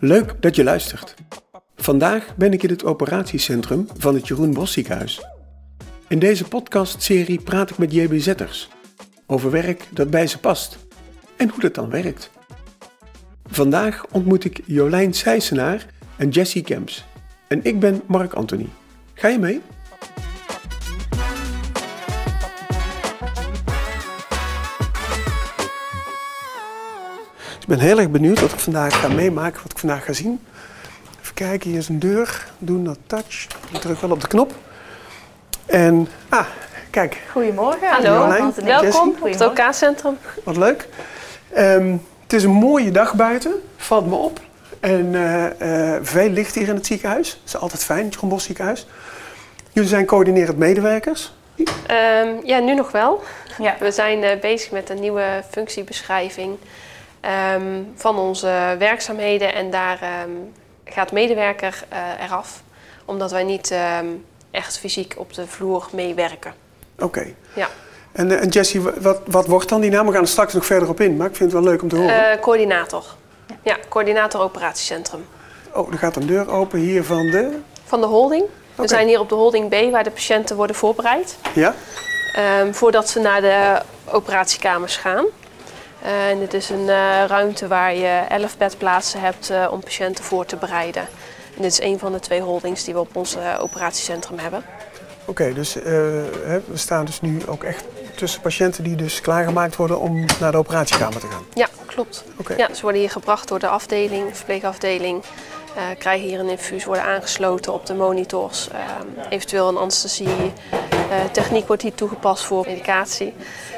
Leuk dat je luistert. Vandaag ben ik in het operatiecentrum van het Jeroen Bos ziekenhuis. In deze podcastserie praat ik met JBZ'ers over werk dat bij ze past en hoe dat dan werkt. Vandaag ontmoet ik Jolijn Sijsenaar en Jessie Kemps. En ik ben Mark Anthony. Ga je mee? Ik ben heel erg benieuwd wat ik vandaag ga meemaken, wat ik vandaag ga zien. Even kijken, hier is een deur. Doe not touch. Ik druk wel op de knop. En, ah, kijk, Goedemorgen. Hallo. Jolijn, Welkom op het OK-centrum. wat leuk. Ehm, het is een mooie dag buiten, valt me op. En eh, eh, veel licht hier in het ziekenhuis. Dat is altijd fijn, het Bos ziekenhuis. Jullie zijn coördinerend medewerkers. Ehm, ja, nu nog wel. Ja. We zijn eh, bezig met een nieuwe functiebeschrijving ehm, van onze werkzaamheden. En daar ehm, gaat medewerker eh, eraf, omdat wij niet ehm, echt fysiek op de vloer meewerken. Oké. Ja. En, eh, en Jessie, wa- wat, wat wordt dan die naam? We gaan er straks nog verder op in, maar ik vind het wel leuk om te horen. Eh, coördinator. Ja, coördinator operatiecentrum. oh, er gaat een deur open hier van de... Van de holding. We zijn hier op de holding B, waar de patiënten worden voorbereid. Ja? Ehm, voordat ze naar de operatiekamers gaan. Eh, en dit is een eh, ruimte waar je 11 bedplaatsen hebt eh, om patiënten voor te bereiden. En dit is een van de twee holdings die we op ons operatiecentrum hebben. Oké, dus we staan dus nu ook echt tussen patiënten die dus klaargemaakt worden om naar de operatiekamer te gaan. Ja, klopt. Oké. Ja, ze worden hier gebracht door de afdeling, de verpleegafdeling. krijgen hier een infuus, worden aangesloten op de monitors. ehm, eventueel een anesthesie. Eh, techniek wordt hier toegepast voor medicatie.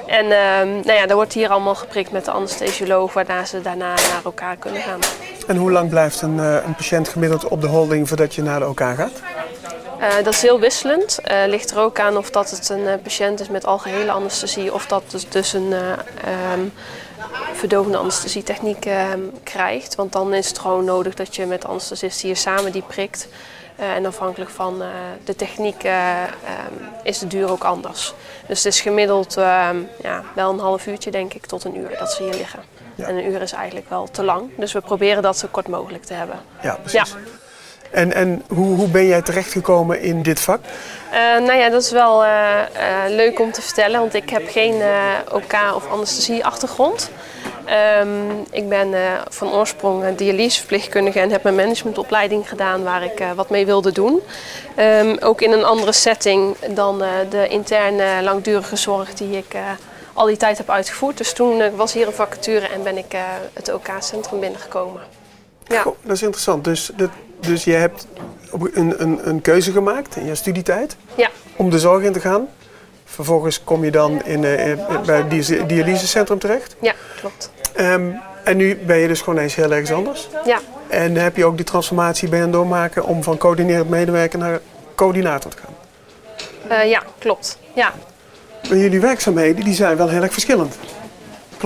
En ehm, nou ja, daar wordt hier allemaal geprikt met de anesthesioloog, waarna ze daarna naar elkaar kunnen gaan. En hoe lang blijft een, eh, een patiënt gemiddeld op de holding voordat je naar de OK gaat? Eh, dat is heel wisselend. Eh ligt er ook aan of dat het een patiënt is met algehele anesthesie of dat dus, dus een ehm, verdovende anesthesietechniek ehm, krijgt. Want dan is het gewoon nodig dat je met de anesthesist hier samen die prikt. Eh, en afhankelijk van eh, de techniek eh, ehm, is de duur ook anders. Dus het is gemiddeld ehm, ja, wel een half uurtje denk ik tot een uur dat ze hier liggen. Ja. En een uur is eigenlijk wel te lang. Dus we proberen dat zo kort mogelijk te hebben. Ja, precies. En, en hoe, hoe ben jij terechtgekomen in dit vak? Eh, nou ja, dat is wel eh, eh, leuk om te vertellen, want ik heb geen OK- of anesthesie-achtergrond. Ehm, ik ben van oorsprong dialyseverpleegkundige en heb mijn managementopleiding gedaan waar ik wat mee wilde doen. Ehm, ook in een andere setting dan de interne langdurige zorg die ik al die tijd heb uitgevoerd. Dus toen was hier een vacature en ben ik het OK-centrum binnengekomen. Ja. Goh, dat is interessant. Dus, dat, dus je hebt een, een, een keuze gemaakt in je studietijd Ja, om de zorg in te gaan. Vervolgens kom je dan in, eh, in- bij het dia- dialysecentrum terecht. ja, klopt. Ehm, en nu ben je dus gewoon eens heel ergens anders. Ja. En heb je ook die transformatie je aan doormaken om van coördinerend medewerker naar coördinator te gaan. Eh, ja, klopt. Ja, Maar jullie werkzaamheden die zijn wel heel erg verschillend.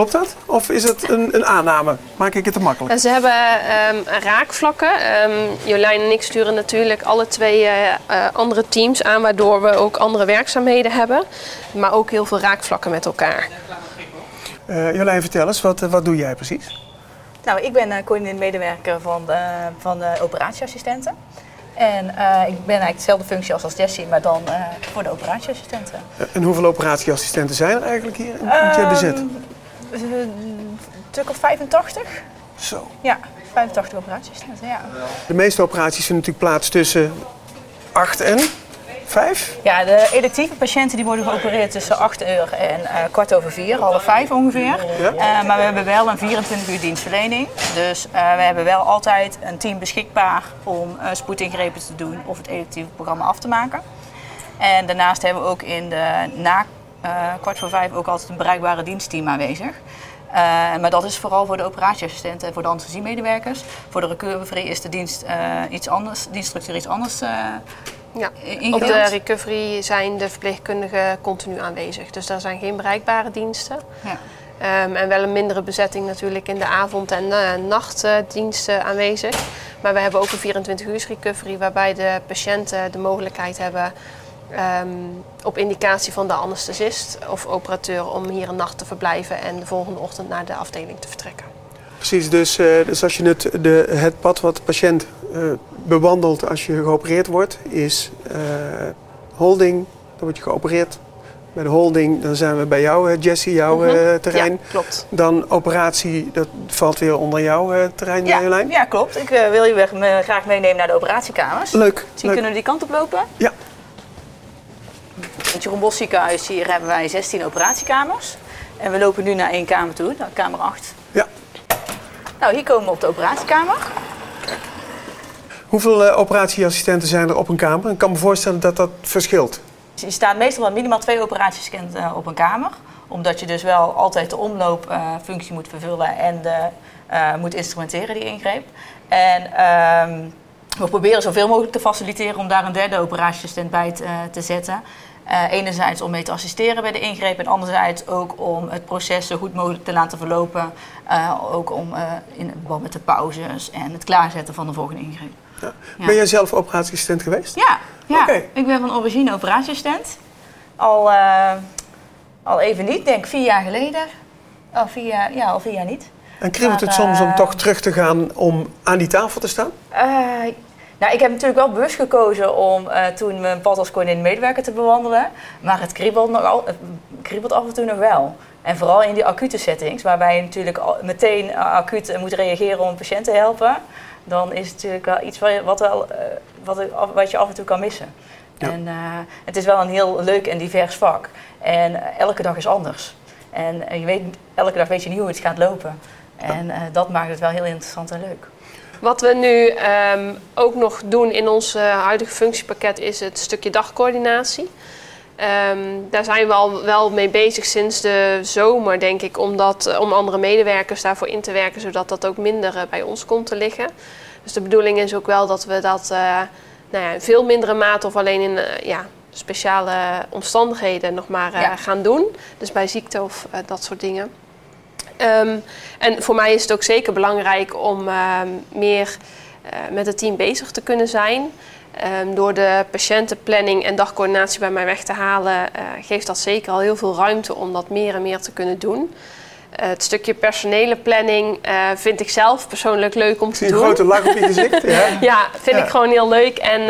Klopt dat? Of is het een, een aanname? Maak ik het te makkelijk? En ze hebben ehm, raakvlakken. Ehm, Jolijn en ik sturen natuurlijk alle twee eh, eh, andere teams aan, waardoor we ook andere werkzaamheden hebben. Maar ook heel veel raakvlakken met elkaar. Eh, Jolijn, vertel eens, wat, eh, wat doe jij precies? Nou, ik ben uh, coördinerend medewerker van de, van de operatieassistenten. En eh, ik ben eigenlijk dezelfde functie als, als Jessie, maar dan eh, voor de operatieassistenten. Eh, en hoeveel operatieassistenten zijn er eigenlijk hier in het JBZ? Ehm, Een stuk of 85? Zo. Ja, 85 operatieassistenten, ja. De meeste operaties vinden natuurlijk plaats tussen 8 en 5. Ja, de electieve patiënten die worden geopereerd tussen 8 uur en eh, kwart over 4, half 5 ongeveer. Ja. Eh, maar we hebben wel een 24 uur dienstverlening. Dus eh, we hebben wel altijd een team beschikbaar om eh, spoedingrepen te doen of het electieve programma af te maken. En daarnaast hebben we ook in de na eh, kwart voor vijf ook altijd een bereikbare dienstteam aanwezig. Eh, maar dat is vooral voor de operatieassistenten en voor de anesthesiemedewerkers. Voor de recovery is de dienst, eh, iets anders, dienststructuur iets anders eh, Ja. Op de recovery zijn de verpleegkundigen continu aanwezig. Dus daar zijn geen bereikbare diensten. Ja. Ehm, en wel een mindere bezetting natuurlijk in de avond- en eh, nachtdiensten aanwezig. Maar we hebben ook een 24 uur recovery waarbij de patiënten de mogelijkheid hebben ehm, op indicatie van de anesthesist of operateur om hier een nacht te verblijven en de volgende ochtend naar de afdeling te vertrekken. Precies, dus, eh, dus als je het, de, het pad wat de patiënt eh, bewandelt als je geopereerd wordt, is eh, holding, dan word je geopereerd. Bij de holding, dan zijn we bij jou, Jessie, jouw Mhm. terrein. Ja, klopt. Dan operatie, dat valt weer onder jouw terrein, Ja, Marjolein. ja, klopt. Ik wil je weg- me graag meenemen naar de operatiekamers. Leuk, Misschien leuk. kunnen we die kant op lopen. Ja, In het Jeroen ziekenhuis hier hebben wij 16 operatiekamers. En we lopen nu naar één kamer toe, naar kamer 8. ja. Nou, hier komen we op de operatiekamer. Hoeveel eh, operatieassistenten zijn er op een kamer? Ik kan me voorstellen dat dat verschilt. Dus je staat meestal wel minimaal twee operaties op een kamer. Omdat je dus wel altijd de omloopfunctie moet vervullen en de, eh, moet instrumenteren, die ingreep. En ehm, we proberen zoveel mogelijk te faciliteren om daar een derde operatieassistent bij te, te zetten. Eh, enerzijds om mee te assisteren bij de ingreep en anderzijds ook om het proces zo goed mogelijk te laten verlopen. Eh, ook om eh, in verband met de pauzes en het klaarzetten van de volgende ingreep. Ja. Ja. Ben jij zelf operatieassistent geweest? Ja, ja. Oké. ik ben van origine operatieassistent. Al, al even niet, denk vier jaar geleden. Al vier jaar, ja, al vier jaar niet. En kriebelt het soms om toch terug te gaan om aan die tafel te staan? Eh, nou, ik heb natuurlijk wel bewust gekozen om eh, toen mijn pad als koningin medewerker te bewandelen. Maar het kriebelt, nog al, het kriebelt af en toe nog wel. En vooral in die acute settings, waarbij je natuurlijk al meteen eh, acuut eh, moet reageren om een patiënt te helpen. Dan is het natuurlijk wel iets wat, wel, eh, wat, af- wat je af en toe kan missen. Ja. En eh, het is wel een heel leuk en divers vak. En eh, elke dag is anders. En eh, je weet, elke dag weet je niet hoe het gaat lopen. En eh, dat maakt het wel heel interessant en leuk. Wat we nu ehm, ook nog doen in ons eh, huidige functiepakket is het stukje dagcoördinatie. Ehm, daar zijn we al wel mee bezig sinds de zomer, denk ik, om, dat, eh, om andere medewerkers daarvoor in te werken, zodat dat ook minder eh, bij ons komt te liggen. Dus de bedoeling is ook wel dat we dat nou ja, in veel mindere mate of alleen in ja, speciale omstandigheden nog maar Ja. gaan doen. Dus bij ziekte of dat soort dingen. Ehm, en voor mij is het ook zeker belangrijk om ehm, meer eh, met het team bezig te kunnen zijn. Ehm, door de patiëntenplanning en dagcoördinatie bij mij weg te halen, eh, geeft dat zeker al heel veel ruimte om dat meer en meer te kunnen doen. Eh, het stukje personele planning vind ik zelf persoonlijk leuk om te zie een doen. grote lach op je gezicht. Ja. Ja, vind Ja. ik gewoon heel leuk. En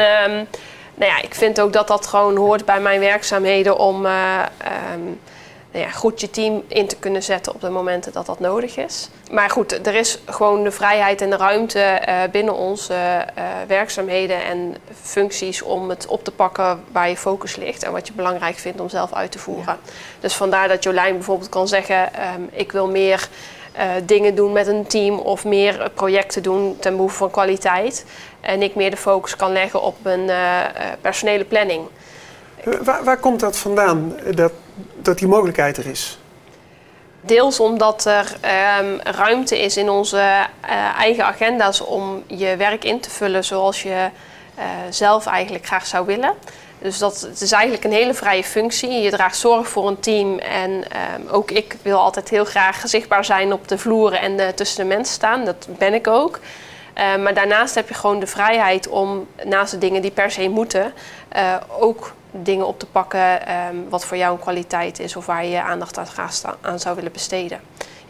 nou ja, ik vind ook dat dat gewoon hoort bij mijn werkzaamheden om nou ja, goed je team in te kunnen zetten op de momenten dat dat nodig is. Maar goed, er is gewoon de vrijheid en de ruimte eh, binnen onze eh, werkzaamheden en functies om het op te pakken waar je focus ligt en wat je belangrijk vindt om zelf uit te voeren. Dus vandaar dat Jolijn bijvoorbeeld kan zeggen: ehm, Ik wil meer eh, dingen doen met een team of meer projecten doen ten behoeve van kwaliteit. En ik meer de focus kan leggen op een eh, personele planning. Waar, waar komt dat vandaan, dat, dat die mogelijkheid er is? Deels omdat er ehm, ruimte is in onze eh, eigen agenda's om je werk in te vullen zoals je eh, zelf eigenlijk graag zou willen. Dus dat, het is eigenlijk een hele vrije functie. Je draagt zorg voor een team en ehm, ook ik wil altijd heel graag zichtbaar zijn op de vloeren en tussen de mensen staan. Dat ben ik ook. Eh, maar daarnaast heb je gewoon de vrijheid om naast de dingen die per se moeten, eh, ook dingen op te pakken ehm, wat voor jou een kwaliteit is of waar je je aandacht aan, aan zou willen besteden.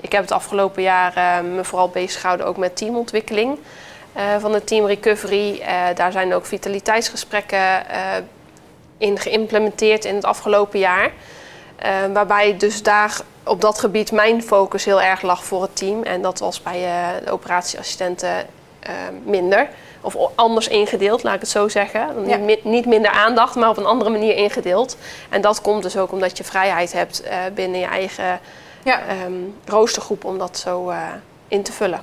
Ik heb het afgelopen jaar eh, me vooral bezig gehouden ook met teamontwikkeling eh, van het team Recovery. Eh, daar zijn ook vitaliteitsgesprekken eh, in geïmplementeerd in het afgelopen jaar. Waarbij dus daar op dat gebied mijn focus heel erg lag voor het team. En dat was bij de operatieassistenten minder. Of anders ingedeeld, laat ik het zo zeggen. Ja. Niet, niet minder aandacht, maar op een andere manier ingedeeld. En dat komt dus ook omdat je vrijheid hebt eh, binnen je eigen Ja. ehm, roostergroep om dat zo eh, in te vullen.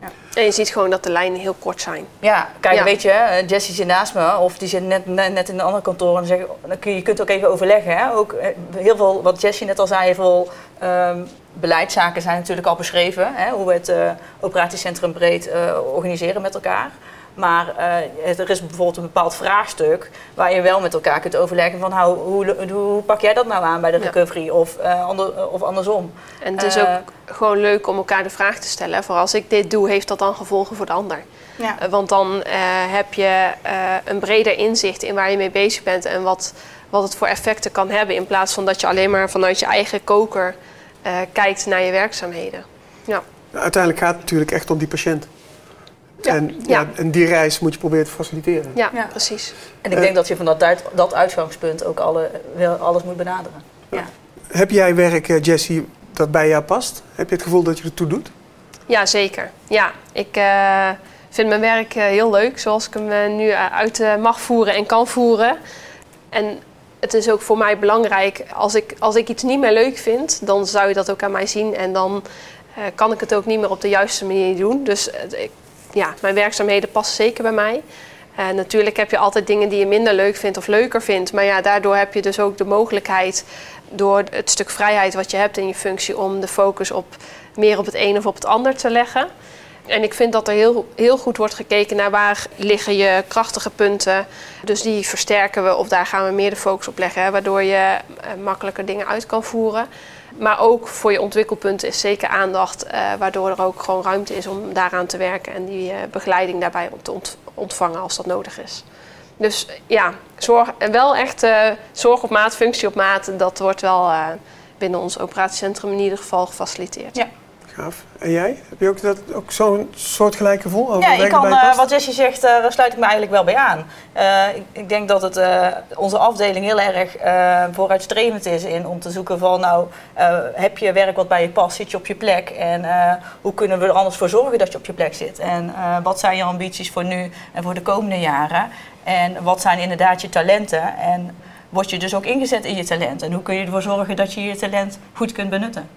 Ja. En je ziet gewoon dat de lijnen heel kort zijn. Ja, kijk, Ja. weet je, eh, Jessie zit naast me of die zit net, net, net in een ander kantoor. En dan zeg, dan kun je, je kunt ook even overleggen. Hè? Ook heel veel, wat Jessie net al zei, heel veel ehm, beleidszaken zijn natuurlijk al beschreven. Hè? Hoe we het operatiecentrum breed organiseren met elkaar. Maar uh, er is bijvoorbeeld een bepaald vraagstuk waar je wel met elkaar kunt overleggen van hoe, hoe, hoe pak jij dat nou aan bij de recovery of, uh, ander, of andersom. En het is ook gewoon leuk om elkaar de vraag te stellen. Voor als ik dit doe, heeft dat dan gevolgen voor de ander? Ja. want dan heb je een breder inzicht in waar je mee bezig bent en wat, wat het voor effecten kan hebben. In plaats van dat je alleen maar vanuit je eigen koker kijkt naar je werkzaamheden. Ja. Uiteindelijk gaat het natuurlijk echt om die patiënt. En, ja. en die reis moet je proberen te faciliteren. Ja, precies. En ik denk eh, dat je van dat, dat uitgangspunt ook alle, alles moet benaderen. Ja. Heb jij werk, eh, Jessie, dat bij jou past? Heb je het gevoel dat je er toe doet? Ja, zeker. Ja, ik uh, vind mijn werk heel leuk, zoals ik hem nu uit mag voeren en kan voeren. En het is ook voor mij belangrijk, als ik, als ik iets niet meer leuk vind, dan zou je dat ook aan mij zien. En dan kan ik het ook niet meer op de juiste manier doen. Dus ik ja, mijn werkzaamheden passen zeker bij mij. Uh, natuurlijk heb je altijd dingen die je minder leuk vindt of leuker vindt. Maar ja, daardoor heb je dus ook de mogelijkheid, door het stuk vrijheid wat je hebt in je functie, om de focus op meer op het een of op het ander te leggen. En ik vind dat er heel, heel goed wordt gekeken naar waar liggen je krachtige punten. Dus die versterken we of daar gaan we meer de focus op leggen. Waardoor je uh, makkelijker dingen uit kan voeren. Maar ook voor je ontwikkelpunten is zeker aandacht, uh, waardoor er ook gewoon ruimte is om daaraan te werken en die uh, begeleiding daarbij te ontvangen als dat nodig is. Dus ja, zorg, wel echt zorg op maat, functie op maat, dat wordt wel binnen ons operatiecentrum in ieder geval gefaciliteerd. Gaaf. En jij? Heb je ook, dat, ook zo'n soortgelijk gevoel? Over ja, ik kan, uh, wat Jessie zegt, uh, daar sluit ik me eigenlijk wel bij aan. Uh, ik, ik, denk dat het, onze afdeling heel erg vooruitstrevend is in om te zoeken van, nou, heb je werk wat bij je past, zit je op je plek en hoe kunnen we er anders voor zorgen dat je op je plek zit? En wat zijn je ambities voor nu en voor de komende jaren? En wat zijn inderdaad je talenten? En word je dus ook ingezet in je talent? En hoe kun je ervoor zorgen dat je je talent goed kunt benutten?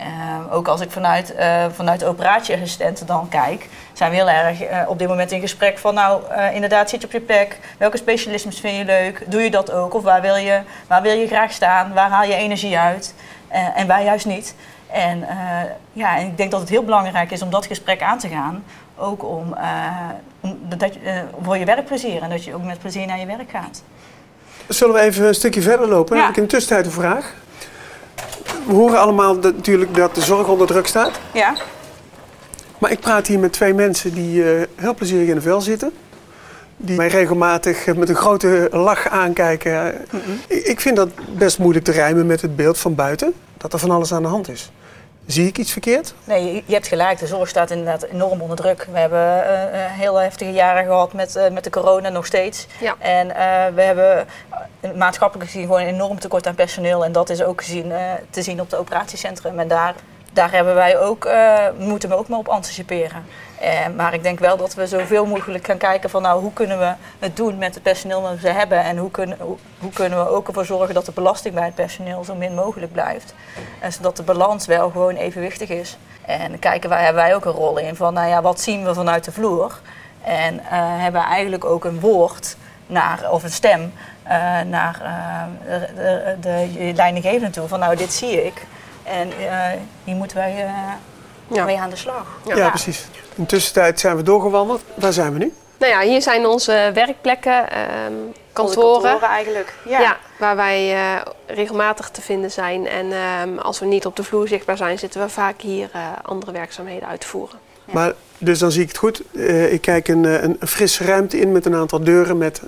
Uh, ook als ik vanuit, uh, vanuit operatieassistenten dan kijk, zijn we heel erg uh, op dit moment in gesprek van nou, inderdaad zit je op je plek, welke specialismes vind je leuk, doe je dat ook of waar wil je, waar wil je graag staan, waar haal je energie uit en waar juist niet. En, ja, en ik denk dat het heel belangrijk is om dat gesprek aan te gaan, ook om, om dat, voor je werkplezier en dat je ook met plezier naar je werk gaat. Zullen we even een stukje verder lopen? Ja. Heb ik in de tussentijd een vraag? We horen allemaal natuurlijk dat de zorg onder druk staat. Ja. Maar ik praat hier met twee mensen die uh, heel plezierig in de vel zitten. Die mij regelmatig met een grote lach aankijken. Ik vind dat best moeilijk te rijmen met het beeld van buiten. Dat er van alles aan de hand is. Zie ik iets verkeerd? Nee, je hebt gelijk. De zorg staat inderdaad enorm onder druk. We hebben uh, heel heftige jaren gehad met, uh, met de corona nog steeds. Ja. En uh, we hebben maatschappelijk gezien gewoon een enorm tekort aan personeel. En dat is ook gezien, te zien op het operatiecentrum. En daar, daar hebben wij ook, moeten we ook maar op anticiperen. Eh, maar ik denk wel dat we zoveel mogelijk gaan kijken van nou, hoe kunnen we het doen met het personeel dat we hebben en hoe kunnen, hoe, kunnen we ook ervoor zorgen dat de belasting bij het personeel zo min mogelijk blijft. En zodat de balans wel gewoon evenwichtig is. En kijken wij, hebben wij ook een rol in van nou ja, wat zien we vanuit de vloer? En uh, hebben we eigenlijk ook een woord naar, of een stem uh, naar de, de, de leidinggevende toe van nou, dit zie ik. En hier moeten wij ja. mee aan de slag. Ja, precies. In de tussentijd zijn we doorgewandeld. Waar zijn we nu? Nou ja, hier zijn onze werkplekken, um, kantoren. kantoren eigenlijk. Ja. waar wij uh, regelmatig te vinden zijn. En um, als we niet op de vloer zichtbaar zijn, zitten we vaak hier uh, andere werkzaamheden uit te voeren. Ja. Maar, dus dan zie ik het goed. Uh, ik kijk een, een, frisse ruimte in met een aantal deuren. Met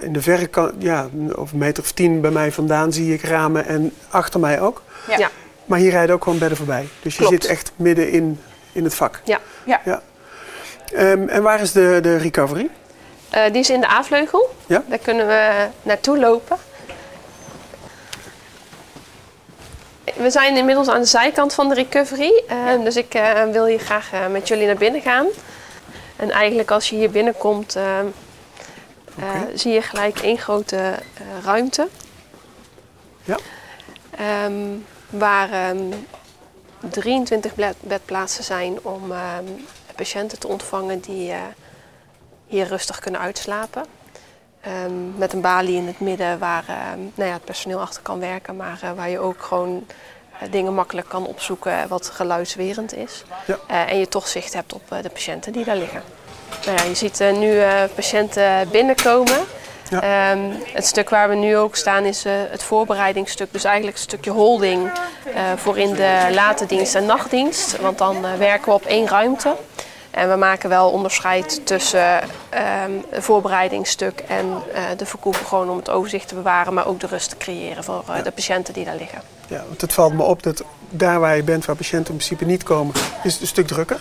in de verre kant, ja, of een meter of tien bij mij vandaan zie ik ramen en achter mij ook. Ja. Maar hier rijden ook gewoon bedden voorbij. Dus je zit echt midden in, in het vak. Ja. ja. ja. Um, en waar is de, de recovery? Uh, die is in de A-vleugel. Ja? Daar kunnen we naartoe lopen. We zijn inmiddels aan de zijkant van de recovery. Uh, Dus ik uh, wil hier graag met jullie naar binnen gaan. En eigenlijk als je hier binnenkomt, okay. zie je gelijk één grote ruimte. Ja. Um, waar um, 23 bedplaatsen zijn om um, patiënten te ontvangen die uh, hier rustig kunnen uitslapen. Um, met een balie in het midden waar nou ja, het personeel achter kan werken, maar uh, waar je ook gewoon uh, dingen makkelijk kan opzoeken wat geluidswerend is. Ja. en je toch zicht hebt op de patiënten die daar liggen. Nou ja, je ziet nu patiënten binnenkomen. Ja. Um, het stuk waar we nu ook staan is uh, het voorbereidingsstuk. Dus eigenlijk een stukje holding voor in de late dienst en nachtdienst. Want dan werken we op één ruimte. En we maken wel onderscheid tussen um, het voorbereidingsstuk en de verkoeven, gewoon om het overzicht te bewaren, maar ook de rust te creëren voor de patiënten die daar liggen. Ja, want het valt me op dat daar waar je bent, waar patiënten in principe niet komen, is het een stuk drukker.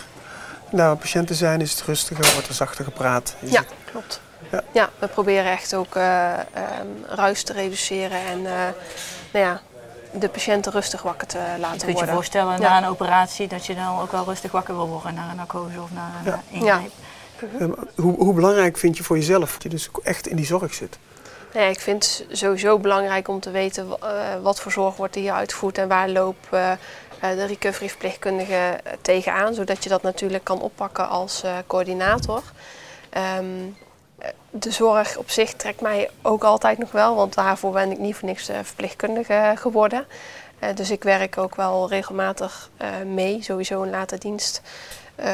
Daar waar patiënten zijn, is het rustiger, wordt er zachter gepraat. Ja, klopt. Ja. ja. we proberen echt ook uh, um, ruis te reduceren en nou ja, de patiënten rustig wakker te laten worden. Je kunt je voorstellen na een operatie dat je dan ook wel rustig wakker wil worden na een narcose of na een ja. ingreep. Ja. Um, hoe, hoe, belangrijk vind je voor jezelf dat je dus echt in die zorg zit? Nee, ik vind het sowieso belangrijk om te weten uh, wat voor zorg wordt hier uitgevoerd en waar loopt uh, de recovery-verpleegkundige tegenaan, zodat je dat natuurlijk kan oppakken als uh, coördinator. Um, de zorg op zich trekt mij ook altijd nog wel, want daarvoor ben ik niet voor niks verpleegkundige geworden. dus ik werk ook wel regelmatig mee, sowieso in late dienst.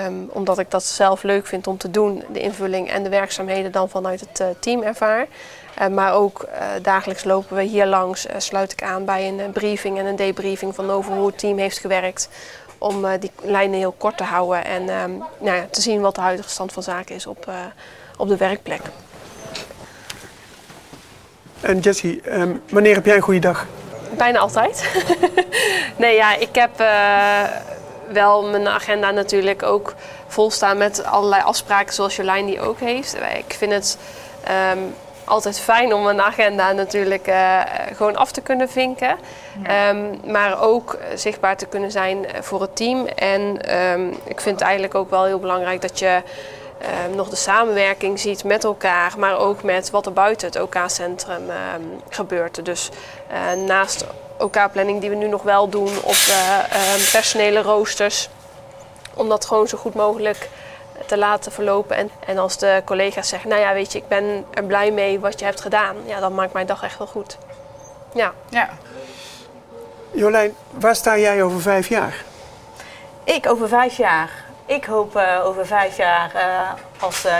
Um, omdat ik dat zelf leuk vind om te doen, de invulling en de werkzaamheden dan vanuit het team ervaar. Maar ook dagelijks lopen we hier langs, sluit ik aan bij een briefing en een debriefing van over hoe het team heeft gewerkt. Om die lijnen heel kort te houden en um, nou ja, te zien wat de huidige stand van zaken is op, op de werkplek. En Jessie, um, wanneer heb jij een goede dag? Bijna altijd. nee, ja, ik heb wel mijn agenda natuurlijk ook volstaan met allerlei afspraken zoals Jolijn die ook heeft. Ik vind het um, altijd fijn om mijn agenda natuurlijk uh, gewoon af te kunnen vinken. Ja. Um, maar ook zichtbaar te kunnen zijn voor het team. En um, ik vind het eigenlijk ook wel heel belangrijk dat je nog de samenwerking ziet met elkaar, maar ook met wat er buiten het OK-centrum gebeurt. Dus uh, naast OK-planning die we nu nog wel doen op uh, uh, personele roosters. Om dat gewoon zo goed mogelijk te laten verlopen. En, en als de collega's zeggen, nou ja, weet je, ik ben er blij mee wat je hebt gedaan. Ja, dan maakt mijn dag echt wel goed. Ja. ja. Jolijn, waar sta jij over vijf jaar? Ik over vijf jaar? Ik hoop uh, over vijf jaar uh, als uh,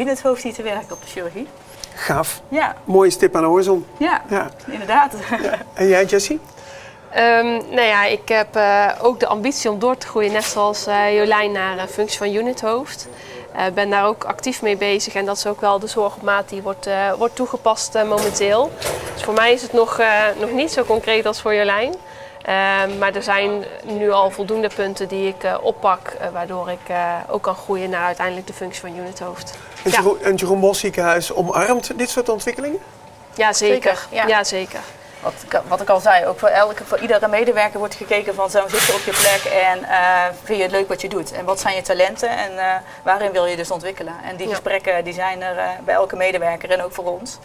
unithoofd hier te werken op de chirurgie. Gaaf. Ja. Mooie stip aan de horizon. Ja, ja. inderdaad. Ja. En jij, Jessie? Um, nou ja, ik heb uh, ook de ambitie om door te groeien, net zoals uh, Jolijn, naar een functie van unithoofd. Ik uh, ben daar ook actief mee bezig en dat is ook wel de zorg op maat die wordt, wordt toegepast momenteel. Dus voor mij is het nog, nog niet zo concreet als voor Jolijn. Uh, maar er zijn nu al voldoende punten die ik uh, oppak, uh, waardoor ik ook kan groeien naar uiteindelijk de functie van unithoofd. En Jeroen, ja. Jeroen Bos ziekenhuis omarmt dit soort ontwikkelingen? Ja, zeker. zeker ja. ja. zeker. Wat, wat, ik al zei, ook voor, elke, voor iedere medewerker wordt gekeken van zo zit je op je plek en vind je het leuk wat je doet? En wat zijn je talenten en waarin wil je dus ontwikkelen? En die ja. gesprekken die zijn er bij elke medewerker en ook voor ons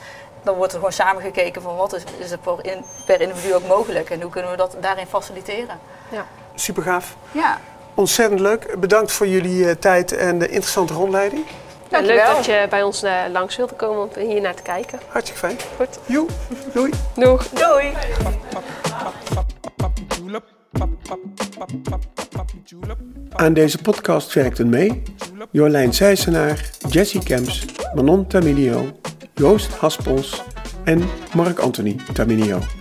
dan wordt er gewoon samengekeken van wat is, is er per, in, per individu ook mogelijk en hoe kunnen we dat daarin faciliteren. Ja. Super gaaf. Ja. Ontzettend leuk. Bedankt voor jullie uh, tijd en de interessante rondleiding. Ja, leuk dat je bij ons uh, langs wilde komen om hier naar te kijken. Hartstikke fijn. Goed. Joe. Doei. Doeg. Doei. Aan deze podcast werkten mee Jolijn Sijsenaar, Jessie Kemps, Manon Tamilio, Joost Haspels en Mark Anthony Taminio.